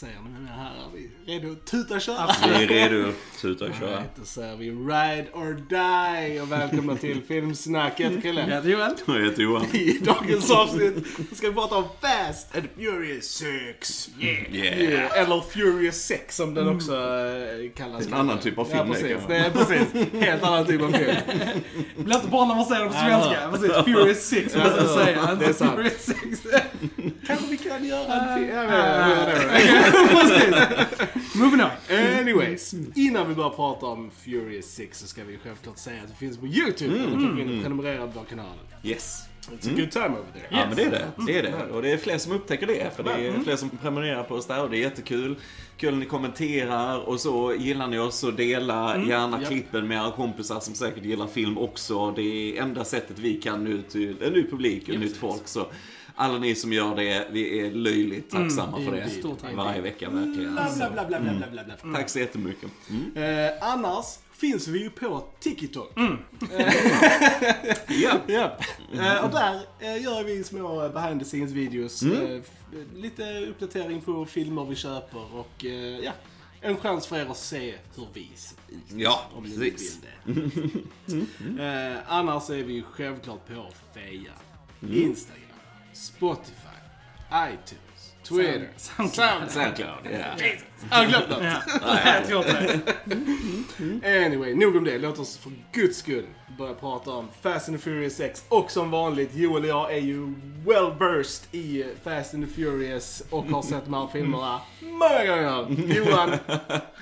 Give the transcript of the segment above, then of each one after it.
Säger ni mina herrar? Vi är redo att tuta och köra? Vi är redo att tuta och köra. Right, då säger vi Ride or Die och välkomna till Filmsnacket Chrille. Jag heter Joel. Jag heter Johan. I dagens avsnitt ska vi prata om Fast and Furious 6. Yeah. Yeah. Eller Furious 6 som den också eh, kallas. En annan typ av Ja, film, det precis. Det är precis. Helt annan typ av film. Det blir inte bra när man säger det på Ja, svenska. Precis, Furious 6 Ja, måste jag ja, säga. det är sant. Furious 6. Kanske vi kan göra en film. Ja, Ah. men- whatever. Moving on. Anyways, innan vi börjar prata om Furious 6 så ska vi självklart säga att det finns på YouTube. Mm. Kan gå in och prenumerera på kanalen. Yes. It's a good time over there. Ja men det är det. Det är det. Och det är fler som upptäcker det. För det är fler som prenumererar på oss där och det är jättekul. Kul när ni kommenterar och så gillar ni oss och dela gärna ja. klippen med era kompisar som säkert gillar film också. Det är enda sättet vi kan nu till en ny publik och Ja, nytt folk. Så alla ni som gör det, vi är löjligt tacksamma för det. Stort tack. Varje vecka verkligen. Bla, bla, bla, bla, bla, bla, bla, bla. Tack så jättemycket. Mm. Eh, annars finns vi ju på TikTok. Ja. Ja. Eh, och där eh, gör vi små behind the scenes videos. Mm. Eh, f- lite uppdatering på filmer vi köper och eh, ja, en chans för er att se hur vi ser ut. Ja, om ni precis. vill det. eh, annars är vi ju självklart på Feja, Mm. Instagram, Spotify, iTunes, Twitter, Soundcloud. Soundcloud, ja. Jag har glömt något. Anyway, nog om det. Låt oss för guds skull börja prata om Fast and the Furious 6. Och som vanligt, Joel och jag är ju well versed i Fast and the Furious och har sett de här filmerna många gånger. Johan,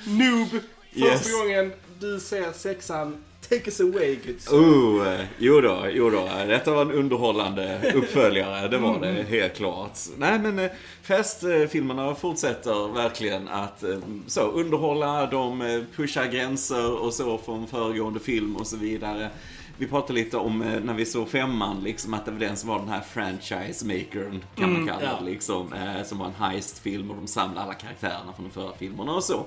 noob. Första Yes. gången du ser sexan. Take us away, good sir. Oh, jo då, jo då. Detta var en underhållande uppföljare, det var det helt klart. Nej men eh, Fast-filmerna fortsätter verkligen att eh, så, underhålla, de eh, pushar gränser och så från föregående film och så vidare. Vi pratade lite om eh, när vi såg femman, liksom att det var den som var den här franchise-makern, kan man kalla ja. det liksom. Eh, som var en heist-film och de samlade alla karaktärerna från de förra filmerna och så.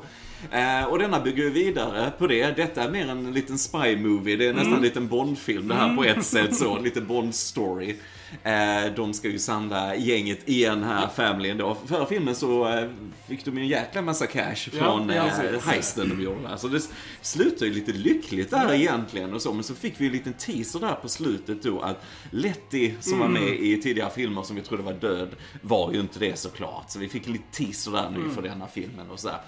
Eh, och denna bygger ju vidare på det. Detta är mer en liten spy-movie. Det är nästan en liten Bond-film det här på ett sätt så. En liten Bond-story. Eh, de ska ju samla gänget igen här, familjen då. Förra filmen så eh, fick de ju en jäkla massa cash från ja, eh, heisten de gjorde där. Så det slutar ju lite lyckligt där egentligen och så. Men så fick vi en liten teaser där på slutet då att Letty som var med i tidigare filmer som vi trodde var död var ju inte det såklart. Så vi fick en liten teaser där nu för denna filmen och sådär.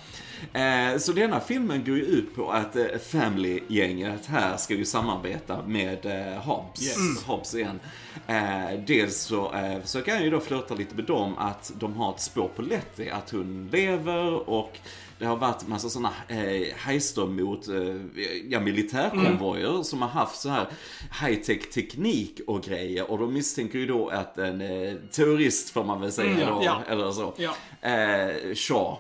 Eh, så denna filmen går ju ut på att eh, Family-gänget här ska ju samarbeta med eh, Hobbs. Yes. Hobbs igen. Eh, Eh, dels så eh, försöker han ju då flirta lite med dem att de har ett spår på Letty, att hon lever och det har varit massa sådana eh, heister mot eh, ja, militärkonvojer som har haft så här high-tech teknik och grejer och de misstänker ju då att en eh, terrorist får man väl säga Mm, då, ja. eller så. Ja. Eh, Shaw.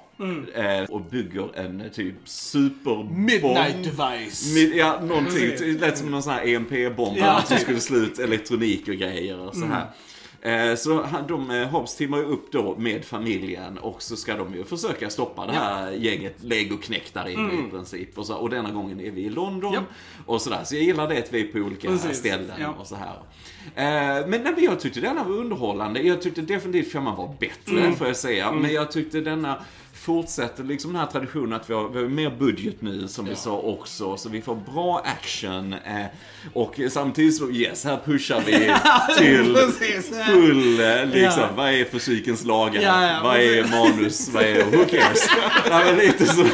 Eh, och bygger en eh, typ superbomb. Midnight device. Mid, ja, någonting. Det lät som någon sån här EMP-bomb. Ja. Som skulle slå ut elektronik och grejer och så här. Eh, Så de, eh, Hobbs teamar ju upp då med familjen och så ska de ju försöka stoppa det här gänget legoknäck där inne i princip. Och, så, och denna gången är vi i London Ja. och sådär. Så jag gillar det att vi är på olika Precis. ställen Ja. och så här. Eh, Men nej, jag tyckte denna var underhållande. Jag tyckte definitivt femman var bättre får jag säga. Men jag tyckte denna fortsätter liksom den här traditionen att vi har, vi har mer budget nu som vi Ja. sa också. Så vi får bra action. Eh, och samtidigt så, yes, här pushar vi till full, eh, liksom, Ja. vad är fysikens lagar? Ja, vad är manus? Vad är, who cares? ja, men lite så.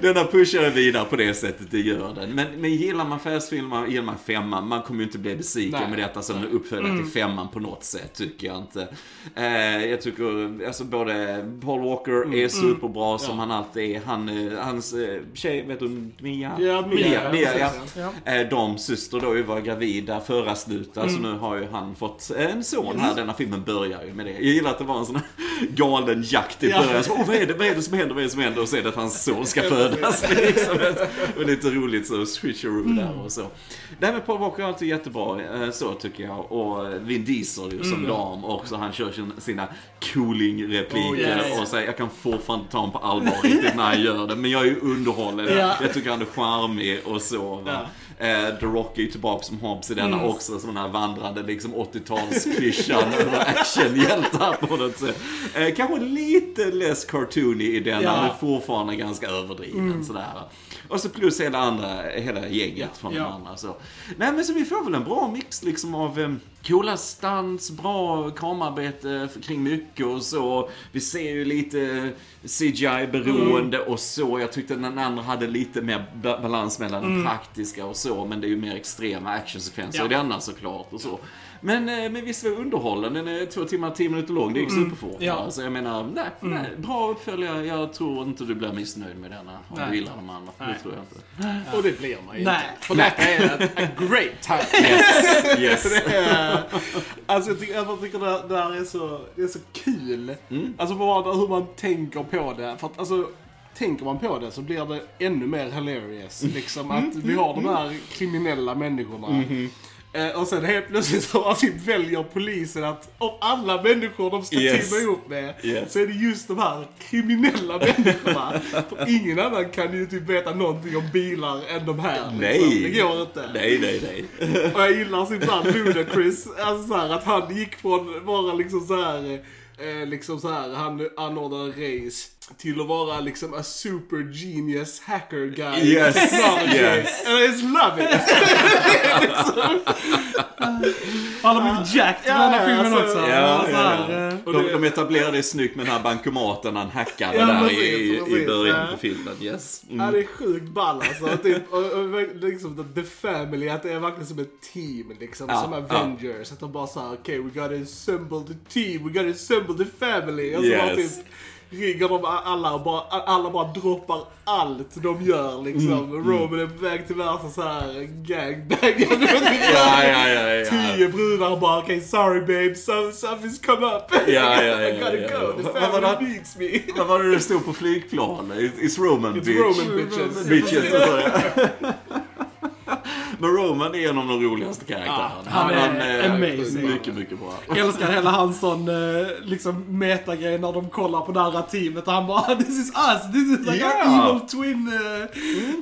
Denna pushar vidare på det sättet, det gör den. Men, men gillar man färgsfilmer, gillar man femman, man kommer ju inte bli besviken Nej. med detta som en uppföljare till femman på något sätt, tycker jag inte. Eh, jag tycker, alltså både Paul Walker är superbra som Ja. han alltid är. Han, eh, hans eh, tjej, vet du, Mia? Ja, Mia, Mia, ja. precis, ja. Eh, De syster då var gravida förra slutet, så nu har ju han fått en son här. Denna filmen börjar ju med det. Jag gillar att det var en sån här galen jakt i Ja. början. Så, oh, vad, är det, vad är det som händer, vad är det som händer? Och så är det att hans son ska födas. Det liksom och lite roligt så switcheroo där och så. Nej men Paul Walker är alltid jättebra, så tycker jag. Och Vin Diesel ju som dam också. Han kör sin, sina cooling-repliker Oh, yes. och säger jag kan fortfarande ta honom på allvar riktigt när han gör det. Men jag är ju underhållen. Ja. Jag tycker han är charmig och så. Va? Eh, The Rock är ju tillbaka som Hobbs i denna Mm. också, sån här vandrande liksom 80-talsklyschan över actionhjältar på något sätt. Eh, kanske lite less cartoony i denna, Ja. men fortfarande ganska överdriven sådär. Och så plus hela andra, hela gänget från Ja. de andra så. Nej men så vi får väl en bra mix liksom av eh, coola stunts, bra kamarbete f- kring mycket och så. Vi ser ju lite CGI-beroende och så. Jag tyckte den andra hade lite mer ba- balans mellan det praktiska och så, men det är ju mer extrema actionsekvenser Ja. i denna såklart och så. Men, eh, men visst var underhållen. Den är två timmar, tio minuter lång. Det gick superfort. Ja. Ja. Så jag menar, nej, nej, bra uppföljare. Jag tror inte du blir missnöjd med denna om Nej. du gillar de andra. Nej. Det tror jag inte. Och det blir man ju Nej. inte. För detta är a, great time. Yes, yes. Det är- Alltså jag tycker, jag tycker det, det här är så, det är så kul. Alltså bara hur man tänker på det. För att alltså, tänker man på det så blir det ännu mer hilarious. Liksom att vi har de här kriminella människorna. Eh, och sen helt plötsligt så alltså, väljer polisen att av alla människor de ska Yes. teama ihop med Yes. så är det just de här kriminella människorna. För ingen annan kan ju typ veta någonting om bilar än de här. Liksom. Nej. Det går inte. Nej, nej, nej. Och jag gillar så ibland Ludacris, alltså så här, att han gick från vara liksom så här, eh, liksom så här, han anordnade race till att vara liksom a super genius hacker guy. Yes, yes. And I just love it. Han har blivit jacked i Ja, den här filmen alltså, också. Ja, Så ja, ja. eh, De, de etablerade det snyggt med den här bankomaten han hackade Ja, där precis, i, i precis, början ja. på filmen. Yes. Ja, Mm. det är sjukt ball alltså. Typ, och, och, liksom the family, att det är verkligen som ett team liksom. Ja, som ja. Avengers. Att de bara såhär, okej we gotta assemble the team, we gotta assemble the family. Och så bara Yes. typ ringer de alla och bara, alla bara droppar allt de gör liksom. Mm, Roman är på väg till värsta såhär gangbang. Ja, ja, ja, ja. Tio brudar bara, okej sorry babe, some, something's come up. Ja, ja, ja, I gotta ja, go, the family needs me. Vad var det det stod på flygplanet? It's- Roman It's bitch. Roman bitches. Bitches. Men Roman är en av de roligaste karaktärerna. han är amazing. Mycket, mycket bra. Jag älskar hela hans sån eh, liksom metagrej när de kollar på det andra teamet och han bara This is us, this is like Ja. our evil twin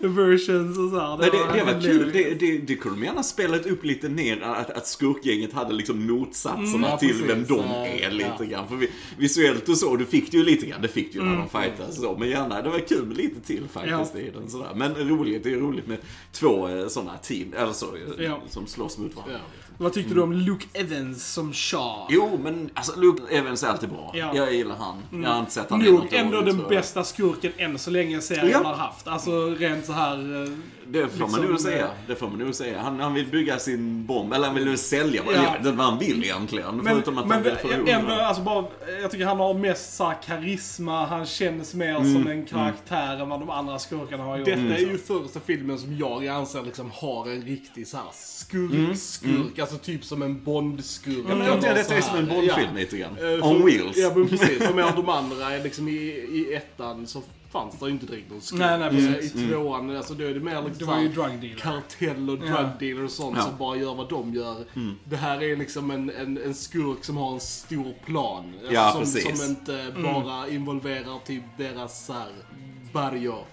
eh, versions och så här. Men det, det var kul, det, det, det kunde de gärna spelat upp lite ner, att, att skurkgänget hade liksom motsatserna Mm, ja, till precis. vem de Ja, är lite ja. grann. För vi, visuellt och så, du fick det ju lite grann, det fick du ju Mm. när de fightades så. Men gärna, det var kul med lite till faktiskt i den sådär. Men roligt, det är roligt med två eh, sådana team, eller så, Ja. som slåss mot varandra. Ja. Vad tyckte du om Luke Evans som Shaw? Jo, men alltså Luke Evans är alltid bra. Ja. Jag gillar han. Jag har inte sett han Nog något ändå den bästa skurken än så länge serien Ja. har haft. Alltså rent så här... eh, Det får man liksom, nog säga. eh, Det får man nog säga. Han, han vill bygga sin bomb, eller han vill nu sälja. Ja. Vad han vill egentligen. Men, förutom att men han vill förlora. ändå, alltså bara, jag tycker han har mest så här karisma, han känns mer Mm, som en karaktär än vad de andra skurkarna har gjort. Detta är ju första filmen som jag anser liksom har en riktig såhär skurk, skurk. Alltså typ som en Bond-skurk. Ja, jag tycker detta är som en Bondfilm lite grann. Eh, On för- wheels. Ja men precis. För med de andra, liksom i, i ettan så fanns det ju inte direkt någon skurk. Nej, nej, precis. Eh, I tvåan, alltså då är det mer liksom Det var ju drug dealer. kartell och Ja. drug dealer och sånt Ja. som bara gör vad de gör. Det här är liksom en, en, en skurk som har en stor plan. Alltså Ja, som, precis. som inte bara involverar typ deras såhär barrier. Ja,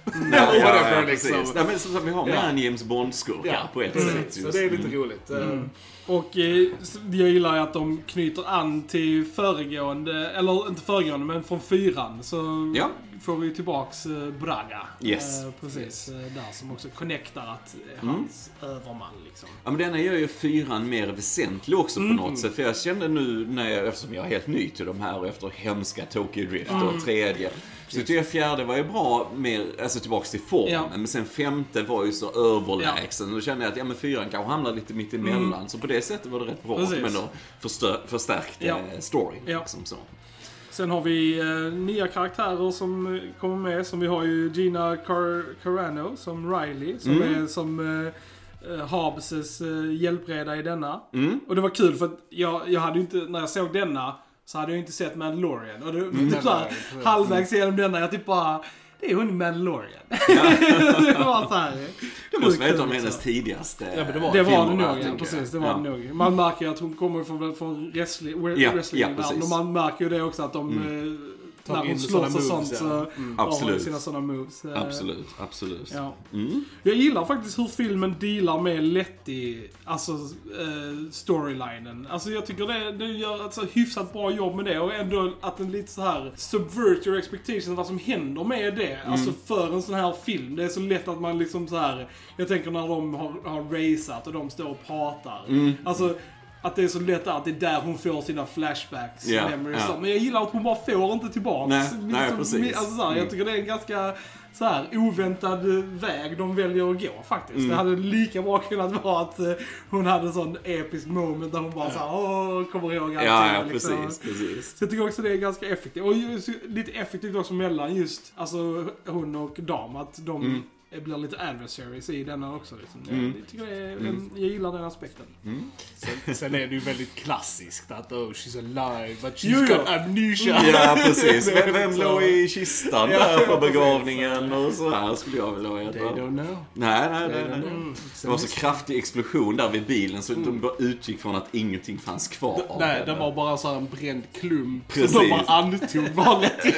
Whatever, ja, ja, liksom. precis. Nej, men som sagt, vi har Ja. en James Bond-skurkar Ja, på ett precis. sätt. Så just. det är lite Mm. roligt. Eh, Och eh, jag gillar ju att de knyter an till föregående, eller inte föregående, men från fyran. Så Ja. får vi tillbaks eh, Braga. Yes. Eh, precis, eh, där som också connectar att Mm. hans överman liksom. Ja, men denna gör ju fyran mer väsentlig också Mm. på något sätt. För jag kände nu, när jag, eftersom jag är helt ny till de här och efter hemska Tokyo Drift Mm. och tredje. Så jag fjärde var ju bra, mer, alltså tillbaks till formen. Ja. Men sen femte var ju så överlägsen. Och då kände jag att ja, men fyran kanske hamnar lite mitt emellan. Så på det sättet var det rätt bra. Mm. Precis. Men då förstör, förstärkte Ja. storyn. Ja. Liksom så. Sen har vi eh, nya karaktärer som eh, kommer med. Som vi har ju Gina Car Carano som Riley. Som Mm. är som eh, eh, Hobbses eh, hjälpreda i denna. Mm. Och det var kul för att jag, jag hade ju inte, när jag såg denna, så hade jag inte sett Mandalorian. Och det, Mm. typ såhär, halvvägs igenom denna, jag typ bara, det är hon i Mandalorian. det var såhär. Det måste ett av hennes tidigaste Ja, men det var Det var det filmer, nog, ja, precis. Det var Ja. det nog. Man märker ju att hon kommer från, från wrestling, Ja, wrestling ja, precis. och man märker ju det också att de Mm. När hon in slåss såna och moves, sånt ja. så har hon Absolut. sina sådana moves. Eh, Absolut, absolut. Ja. Mm. Jag gillar faktiskt hur filmen dealar med Letty, alltså eh, storylinen. Alltså jag tycker det, det gör ett så hyfsat bra jobb med det och ändå att den lite så här subvert your expectations vad som händer med det. Alltså för en sån här film. Det är så lätt att man liksom så här. jag tänker när de har, har raceat och de står och pratar. Alltså att det är så lätt att det är där hon får sina flashbacks, Ja, memories. ja. så. Men jag gillar att hon bara får inte tillbaks. Nej, nej, Liksom, precis. Alltså, så här, Mm. Jag tycker det är en ganska så här, oväntad väg de väljer att gå faktiskt. Mm. Det hade lika bra kunnat vara att eh, hon hade en sån episk moment där hon bara så här, åh, kommer ihåg allting. Ja, ja, liksom. precis, precis. Så jag tycker också det är ganska effektivt. Och lite effektivt också mellan just alltså, hon och Dam. Att de Mm. Blir lite adversaries i denna också. Liksom. Mm. Jag, jag, tycker det är, en, jag gillar den aspekten. Sen, sen är det ju väldigt klassiskt att oh she's alive but she's Jo, jo. got amnesia. Ja, precis. Det är Vem, vem låg i kistan Ja, där på begravningen och så här skulle jag vilja They veta. don't know. Nej, nej, They nej. nej. Det var så kraftig explosion där vid bilen så de bara utgick från att ingenting fanns kvar av Nej, det var bara så här en bränd klump Precis. som de bara antog var lätt.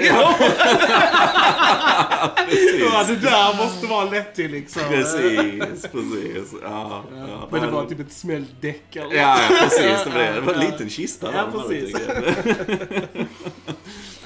Precis. Ja, det där måste vara till liksom. Precis, precis. Ja, ja. Men det var typ ett smält däck eller Ja, precis. Det var, det. det var en liten kista. Ja, precis.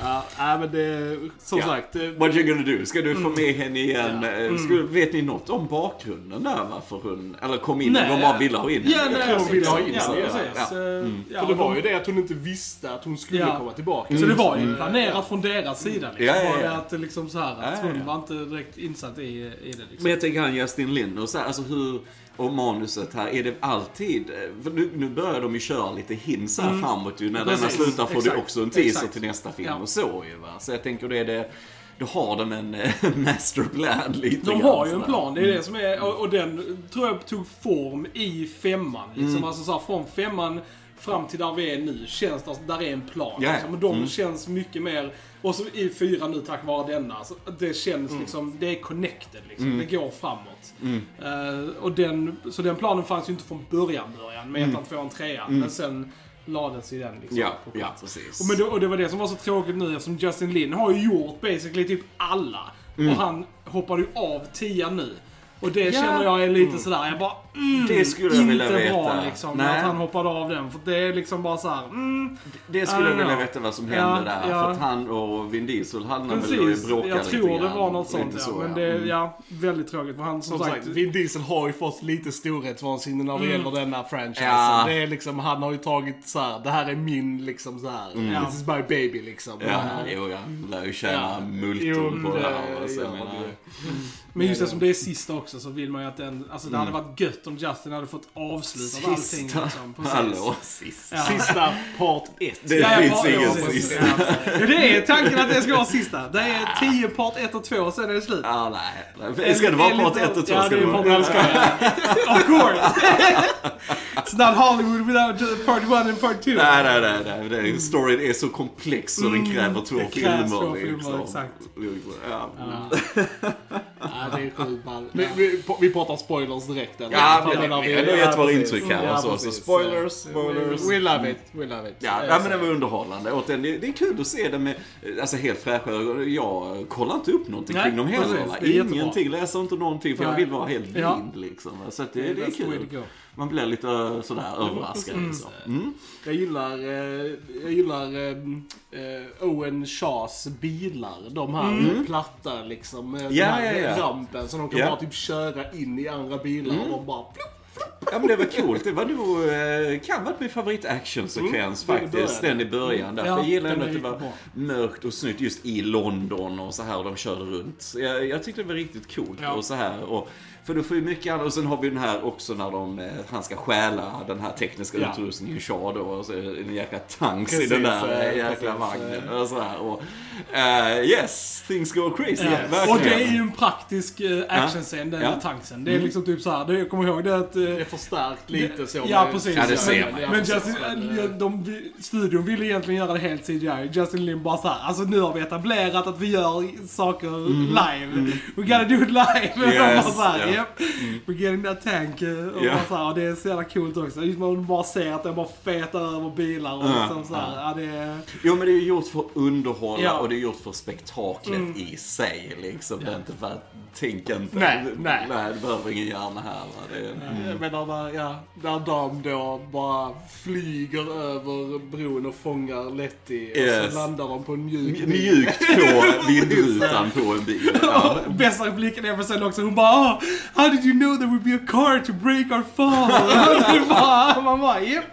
Ja, nej, men det, som Ja. sagt. eh, What you gonna do? Ska du få med henne igen? Ja. Eh, Ska, vet ni något om bakgrunden där varför hon... Eller kom in Nej. och de bara ville ha in Ja, henne? nej, tror hon ville ha in ja, sig, ja. Ja. Eh, ja, För det var ju det att hon inte visste att hon skulle Ja. komma tillbaka. Så det var ju planerat från deras sida liksom. Ja, ja, ja. Var det att liksom så här, att Ja, ja, hon ja. var inte direkt insatt i, i det liksom. Men jag tänker han Justin Lin och så här, alltså hur... Och manuset här, är det alltid... nu, nu börjar de ju köra lite hints här framåt ju. När denna Mm. Slutar får exakt, du också en teaser till nästa film Ja. och så ju va. Så jag tänker det är det... Då har de en eh, masterplan lite De har ju en plan, det är det som är, och, och den tror jag tog form i femman. Liksom. Mm. Alltså så här, från femman fram till där vi är nu känns det, där är en plan. Ja, ja. Liksom. Och de Mm. känns mycket mer, och så i fyra nu tack vare denna, så det känns Mm. liksom, det är connected liksom. Det går framåt. Eh, och den, så den planen fanns ju inte från början, början med ettan, tvåan, trean. Men sen lades ju den liksom Mm. Ja, på ja, plats. precis. Och, men det, och det var det som var så tråkigt nu eftersom Justin Lin har ju gjort basically typ alla. Mm. Och han hoppade ju av tian nu. Och det känner jag är lite sådär, jag bara mm, Det skulle jag inte vilja veta. bra liksom. Nej. Att han hoppade av den. För det är liksom bara såhär, mm, Det skulle jag Ja, vilja ja. veta vad som hände Ja, där. ja. För att han och Vin Diesel hamnade väl och precis. bråkade Jag lite tror det var något sånt ja. så, Men ja. det, Mm. ja, väldigt tråkigt. För han som, Som sagt, sagt, Vin Diesel har ju fått lite storhetsvansinne när det gäller denna franchisen. Ja. Det är liksom, han har ju tagit så här, det här är min liksom så här. Ja. This is my baby liksom. Ja, jo, ja. Lär ju tjäna Ja. multum på det det här. Så gör jag man menar, ju. men just eftersom det är sista också så vill man ju att den, alltså det Mm. hade varit gött om Justin hade fått avsluta allting Sista. liksom. Precis. Hallå, sista. Ja. Sista part 1. Det Ja, ja, finns ingen ja, precis. sista. Ja, det är tanken att det ska vara sista. Det är 10 part 1 och 2 och sen är det slut. Ah, nej. Ska det vara part 1 och 2? Ja, det är part vara? 1 och Of course! It's not Hollywood without part 1 and part 2. Nej, nej, nej. nej. Det- Storyn är så komplex så den kräver två det krävs filmer. två filmer, liksom. exakt. Ja. Ja, det är sjukt. Vi, vi, vi pratar spoilers direkt eller? Ja, För men menar vi har gett våra intryck här och så, så spoilers, spoilers. We, we love it, we love it. Ja, ja, men det var underhållande. Återigen, det, det är kul att se det med alltså, helt fräscha ögon. Jag kollar inte upp någonting Nej, kring dem heller. Det är jättebra. Ingenting, läser inte någonting för jag vill vara helt blind Ja. liksom. Så att det, det är kul. Man blir lite eh, sådär överraskad liksom. Mm. Jag gillar, eh, jag gillar eh, Owen Shaws bilar. De här platta liksom. Med Mm. Ja, den här ja. rampen. Så de kan. Mm. bara typ köra in i andra bilar och de bara plupp. Ja men det var coolt. Det var nog, kan vara min favorit actionsekvens Mm, faktiskt. Den i början. Därför Ja, jag gillar den ändå att det var riktigt mörkt och snyggt just i London och så här och de körde runt. Så jag, jag tyckte det var riktigt coolt Ja. och så här. Och, för du får ju mycket annat. Och sen har vi den här också när de, eh, han ska stjäla den här tekniska Ja. utrustningen, Shaw då. Och så är det en jäkla tanks i Precis, den där eh, eh, jäkla precis, vagnen. Och så här. Och, eh, yes, things go crazy. Ja. Verkligen. Och det är ju en praktisk eh, actionscen, den Ja. med tanksen. Det är liksom typ såhär, det, jag kommer ihåg det att... eh, Det är för förstärkt lite så. Ja, precis. Ja, det ser men, man. Justin, de, studion ville egentligen göra det helt CGI. Justin Lin bara såhär, alltså nu har vi etablerat att vi gör saker live. We gotta do it live. Och de bara Yes, såhär, ja. Yep. We're getting that tank. Och, bara så här, och det är så jävla coolt också. Just Man bara ser att den bara fetar över bilar och Ja, liksom så här, ja. det är... Jo men det är gjort för att underhålla Ja. och det är gjort för spektaklet i sig liksom. Det är inte för att, tänk inte. Nej, nej. Nej, du behöver ingen hjärna här va. Det är, Jag menar när, ja, när de då bara flyger över bron och fångar Letty och Yes. så landar de på en mjuk mjukt på vindrutan på en bil. Ja. Och bästa repliken är väl sen också, hon bara How did you know there would be a car to break our fall? Det man bara, yep.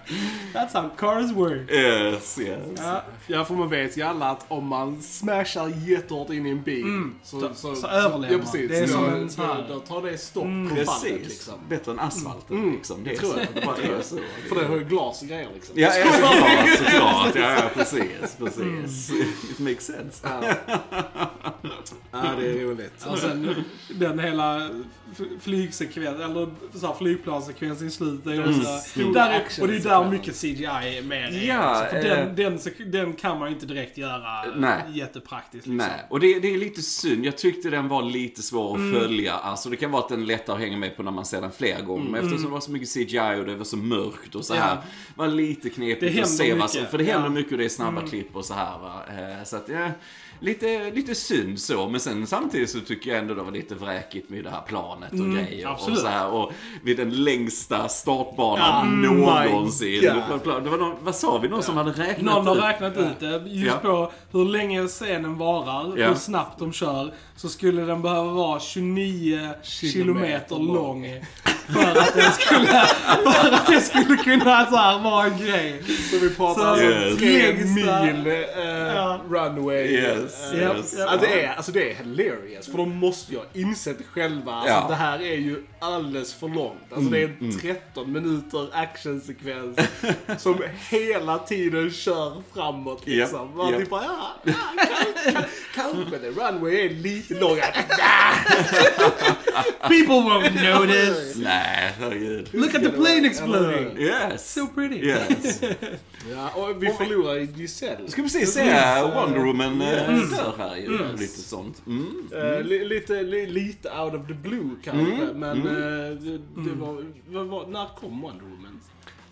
That's how cars work. Yes, yes. Ja. Ja, för man vet ju alla att om man smashar jättehårt in i en bil så, Mm. Så- så överlever ja, man. precis. Det är då, som en sån då, då tar det stopp på fallet Precis. liksom. Bättre än asfalten liksom. Det är tror så. jag. Det bara är så. För det har ju glas och grejer liksom. Ja, ja, såklart, såklart. Ja, ja, precis, precis. It makes sense. Ja. ja, det är roligt. Och sen den hela f- flygsekvensen, eller så här flygplanssekvensen i slutet. Också, Stor där är, och det är där mycket CGI är med. Ja, för eh, den, den, den kan man ju inte direkt göra Nej. jättepraktiskt. Liksom. Nej, och det, det är lite synd. Jag tyckte den var lite svår att Mm. följa. Alltså det kan vara att den är lättare att hänga med på när man ser den flera gånger. Men eftersom det var så mycket CGI och det var så mörkt och så Mm. Ja. här. var lite knepigt att se vad som, För det händer Ja. Mm. mycket och det är snabba klipp och så här va. Eh, Så att ja, lite, lite synd så. Men sen samtidigt så tycker jag ändå det var lite vräkigt med det här planet och grejer. Och Mm, absolut. så här. Och vid den längsta startbanan Ja, någonsin. my Det var någon, vad sa vi? Någon som hade räknat Någon har ut? räknat ut det. Just Ja. på hur länge scenen varar, Ja. hur snabbt de kör. Så skulle den behöva vara 29 kilometer lång. För att det skulle, för att det skulle kunna så här, vara en grej. Så vi pratar Så- alltså Yes. tre mil Ja. runway. Yes, Japp, yes. japp. Alltså, det är, alltså det är hilarious, för de måste ju ha insett själva. Alltså, Ja. Det här är ju alldeles för långt. Alltså det är Mm, en 13 minuter actionsekvens som hela tiden kör framåt liksom. Man japp. typ bara, ja, ja kan, kan, kanske det. Runway är lite lång. People won't notice. Nej, herregud. Look at the plane exploding. Yes. So pretty. Yes. Ja, och vi förlorar Giselle. Ska precis säga Wonder Woman eh, dör här ju. Lite sånt. Mm. Eh, li, lite, li, lite out of the blue kanske, Mm, men eh, det, det var, vad var, när kom Wonder Woman?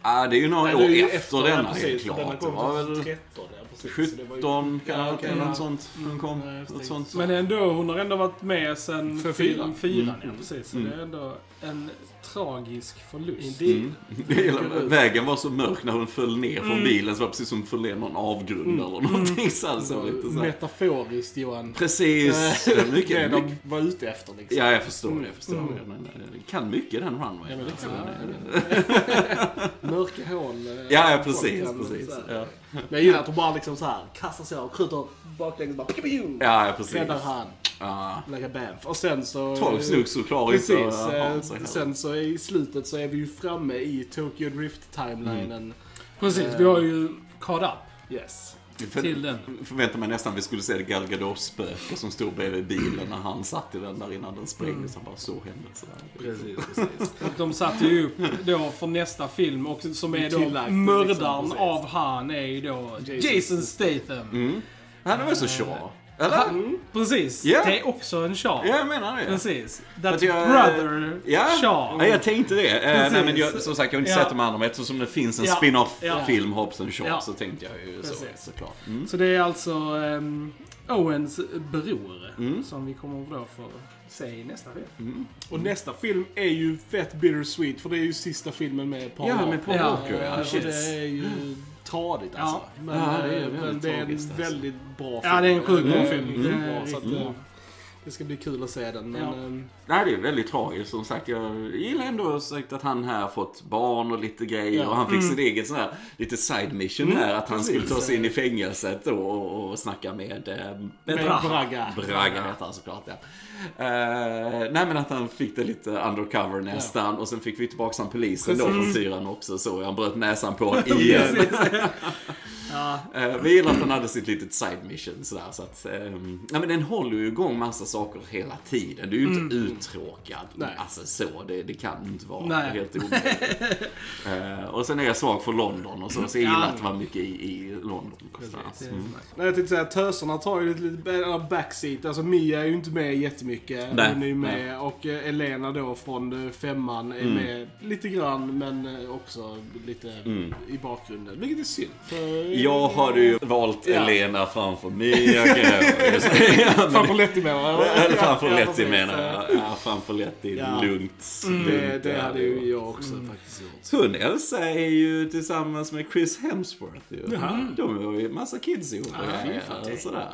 Ah, det är ju några Nej, år ju efter, ja, denna precis, helt för Denna klart. Det kom var väl 2013, ja precis. så det var ju- 17 Ja, kanske, ja. något sånt. Den kom. Något sånt. Men ändå, hon har ändå varit med sen För fi- fyran. fyran. Ja, precis. Så det är ändå en tragisk förlust. Indeed. Hela vägen var så mörk när hon föll ner från bilen så var det precis som hon föll ner någon avgrund eller någonting. Så alltså, lite så här. Metaforiskt Johan. Precis. Det är det mycket, de mycket. var ute efter liksom. Ja, jag förstår det. Jag förstår det. Men eh, kan mycket den runway. liksom. Mörka hål. eh, Ja, ja, precis. kan- precis. så här. Ja, Men jag gillar att de bara liksom så här kastar sig och skjuter baklänges bara. Piu, ja, ja, precis. Räddar han. Ja. Like a bamf. Och sen så... Tolv nog så klar ut Precis. ha eh, heller. sen så i slutet så är vi ju framme i Tokyo Drift-timelinen. Precis, vi har ju caught up Yes. För- till den. förväntar mig nästan att vi skulle se det Gal Gadot-spöke som stod bredvid bilen när han satt i den där innan den sprängdes. Han bara så hände sådär. Precis, precis. Och de satte ju upp då för nästa film och som är då Tillagt, mördaren liksom, av han är ju då Jason Jason Statham. Han är väl så tja? Eller? Precis, Ja. det är också en Shaw. Ja, jag menar det. Precis. That's jag- brother Ja, Shaw. ja, jag tänkte det. Eh, Precis. nej, men jag, som sagt, jag har inte Ja. sett de andra, men eftersom det finns en Ja. spin-off-film, Hobbs and Shaw, Ja. så tänkte jag ju så, såklart. Mm. Så det är alltså ehm, Owens bror Mm. som vi kommer då få se i nästa film. Och nästa film är ju fett bittersweet för det är ju sista filmen med Paul Ja, med Paul Ja. Walker, ja. Det är ju tradigt alltså. Ja. Men, Ja, det är eh, väldigt men det är en alltså. väldigt bra film. Ja, det är en sjukt bra Eh, film. är bra, så att. Det ska bli kul att se den. Men, Ja. ehm, Nej, det är väldigt tragiskt. Som sagt, jag gillar ändå sagt att han här fått barn och lite grejer. Ja. Och han fick sitt eget sån här, lite side mission här. Att han precis. skulle ta sig in i fängelset och, och snacka med... Eh, med Braga. Braga. Braga heter han såklart, ja. Eh, nej, men att han fick det lite undercover nästan. Och sen fick vi tillbaka han polisen då från fyran också. Så han bröt näsan på igen. Ja. Eh, Vi gillar att den hade sitt litet side mission sådär. Så att, ehm, ja, men den håller ju igång massa saker hela tiden. Du är ju inte uttråkad. Nej. Alltså så, det, det kan inte vara. Nej. Helt omöjligt. Eh, och sen är jag svag för London och så, så jag gillar att vara mycket i, i London. Mm. Nej, jag tänkte säga, töserna tar ju lite, lite backseat. Alltså Mia är ju inte med jättemycket. Nej, Hon är ju med. nej. Och eh, Elena då från eh, femman är Mm. med lite grann, men eh, också lite i bakgrunden. Vilket är synd. För, Jag hade ju valt Ja. Elena framför Mia Framför Letty menar jag. Eller framför Ja, Letty menar jag. Ja, framför Letty. Ja. Lugnt. Det, lugnt det är hade det ju jag också faktiskt gjort. Hon Elsa är ju tillsammans med Chris Hemsworth ju. Jaha. De har ju massa kids ihop. Ja, och sådär.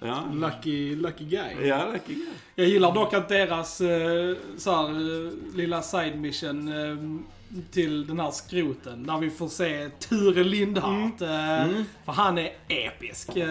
Ja. Lucky, lucky guy. Ja, lucky guy. Jag gillar dock att deras eh, så här, eh, lilla side mission eh, till den här skroten, där vi får se Ture Lindhart. Eh, För han är episk. Eh,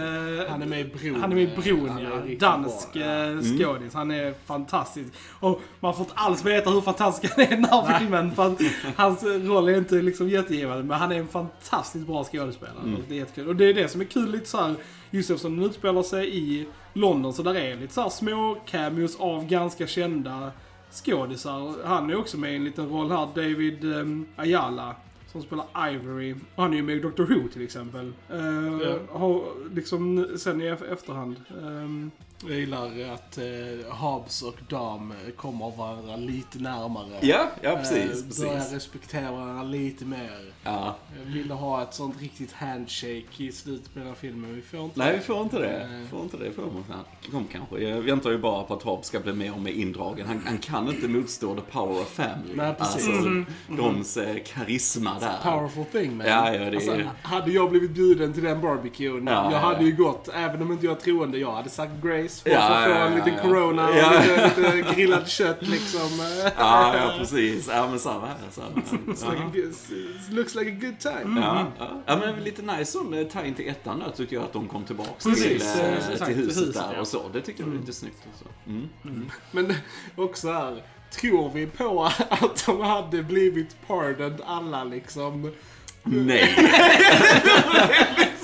Han är med i Bron. Han är med i Bron, Han ja. Dansk eh, skådis. Han är fantastisk. Och man får inte alls veta hur fantastisk han är i den här filmen. För hans roll är inte liksom jättegivande. Men han är en fantastiskt bra skådespelare. Och Det är jättekul. Och det är det som är kul lite så här, just eftersom den utspelar sig i London. Så där är lite så små cameos av ganska kända skådisar. Han är också med i en liten roll här. David um, Ayala. Som spelar Ivory. Han är ju med i Doctor Who till exempel. Uh, Ja. har liksom sen i ef- efterhand. ehm, Jag gillar att eh, Hobbs och Dam eh, kommer varandra lite närmare. Ja, ja Eh, precis. Börjar precis. respektera varandra lite mer. Ja. Jag ville ha ett sånt riktigt handshake i slutet på den här filmen. Vi får inte Nej, vi får inte det. Nej. Får inte det. Kom kanske. Jag väntar ju bara på att Hobbs ska bli mer och mer indragen. Han, han kan inte motstå the power of family. Nej, precis. Alltså, dems eh, karisma där. Powerful thing man. Ja, ja, det alltså, hade jag blivit bjuden till den barbecuen, Ja, jag ja, hade ju gått, även om inte jag är troende, jag hade sagt Grace för Ja, ja, ja, liten ja. corona och lite, lite grillad kött liksom. Ja, ja, precis. Ja, men samma här. Samma här. looks like a good time. Ja, ja. men lite nice som eh, tie-in till ettan där tyckte jag att de kom tillbaks till, Precis, eh, eh, exakt, till till huset huset, där och så. Det tyckte jag var lite snyggt. Och så. Mm. Men också här, tror vi på att de hade blivit pardoned alla liksom? Nej.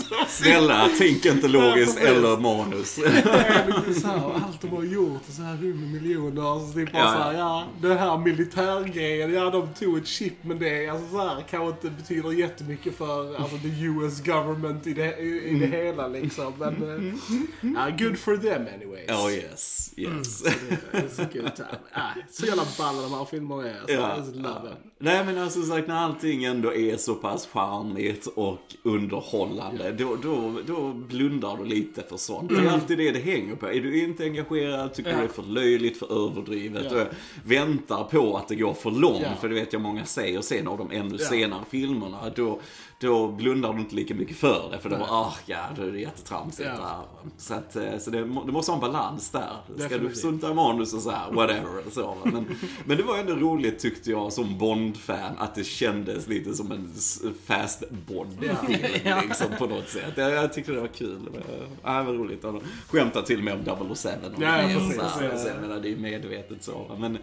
Snälla, tänk inte logiskt Ja, eller manus. Det så här, allt de har gjort och så här 100 miljoner och så typ bara Ja. så här, ja, den här militärgrejen, ja de tog ett chip men det alltså så här, kanske inte betyder jättemycket för alltså, the US government i det, i, i det Mm. hela liksom. Men, uh, good for them anyways. Oh yes, yes. It's a good time. Ah, så jävla balla de här filmerna är. Alltså, Ja, love it. Nej men alltså sagt när allting ändå är så pass charmigt och underhållande då, då, då blundar du lite för sånt. Det är alltid det det hänger på. Är du inte engagerad, tycker du Ja. det är för löjligt, för överdrivet Ja. väntar på att det går för långt, Ja. för det vet jag många säger sen av de ännu Ja. senare filmerna, då, då blundar du inte lika mycket för det. För då ah ja, då är det jättetramsigt Ja. där. Så, att, eh, så det, det måste ha en balans där. Ska du Definitivt. strunta i manus och så här, whatever. Så, men, men det var ändå roligt tyckte jag som Bond-fan att det kändes lite som en fast Bond-film Ja. liksom, på något sätt. Jag, jag tyckte det var kul. Ja, det var roligt. De skämtade till och med om 007. Och Ja, så här, så menar, det är medvetet så. Men,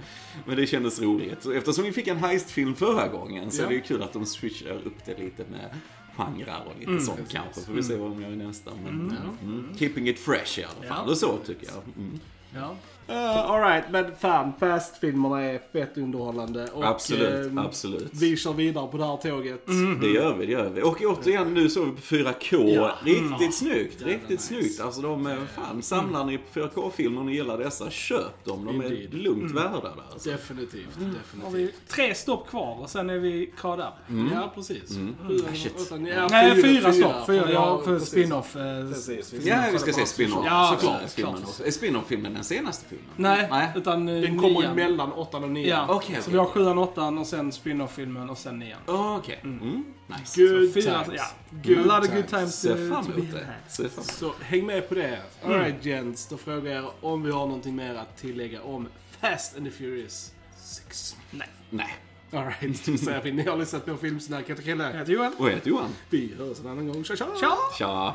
men det kändes roligt. Eftersom vi fick en heist-film förra gången så Ja. är det ju kul att de switchar upp det lite med genrer och lite sånt kanske. Får vi se vad de gör i nästa. Men, mm. Keeping it fresh i alla fall. Ja. Och så tycker jag. Mm. ja. Uh, Alright, men fan, Fast-filmerna är fett underhållande. Och, Absolut, ehm, absolut. Vi kör vidare på det här tåget. Det gör vi, det gör vi. Och återigen, nu såg vi på 4K. Ja. Riktigt snyggt, Jävla riktigt nice. snyggt. Alltså de, är fan, samlar ni på 4K-filmer och ni gillar dessa, köp dem. De är Indeed. lugnt värda där. Alltså. Definitivt, Har definitivt. vi tre stopp kvar och sen är vi caught up. Ja, precis. Mm. Fyra, shit. utan- ja, Nej, fyra, stopp. för Fyra, vi ja, har- för spin-off. eh, Ja, vi ska se spin-off. Ja, såklart. Är spin-off-filmen den senaste filmen? Nej, Nej. utan eh, Den kommer nian. mellan åttan och nian. Ja, Okej, så okej. vi har sjuan, åttan och sen spin-off-filmen och sen nian. Oh, Okej. Mm. Nice. Good Fyra, times. ja. Good times. good times Se to, fram to be emot det. had. Se fram emot Så häng med på det. Alright gents, då frågar jag om vi har någonting mer att tillägga om Fast and the Furious 6. Nej. Nej. Alright, då säger vi ni har lyssnat på Filmsnack. Jag heter Chrille. Jag heter Johan. Och jag heter Johan. Vi hörs en annan gång. Tja tja! Tja! Tja.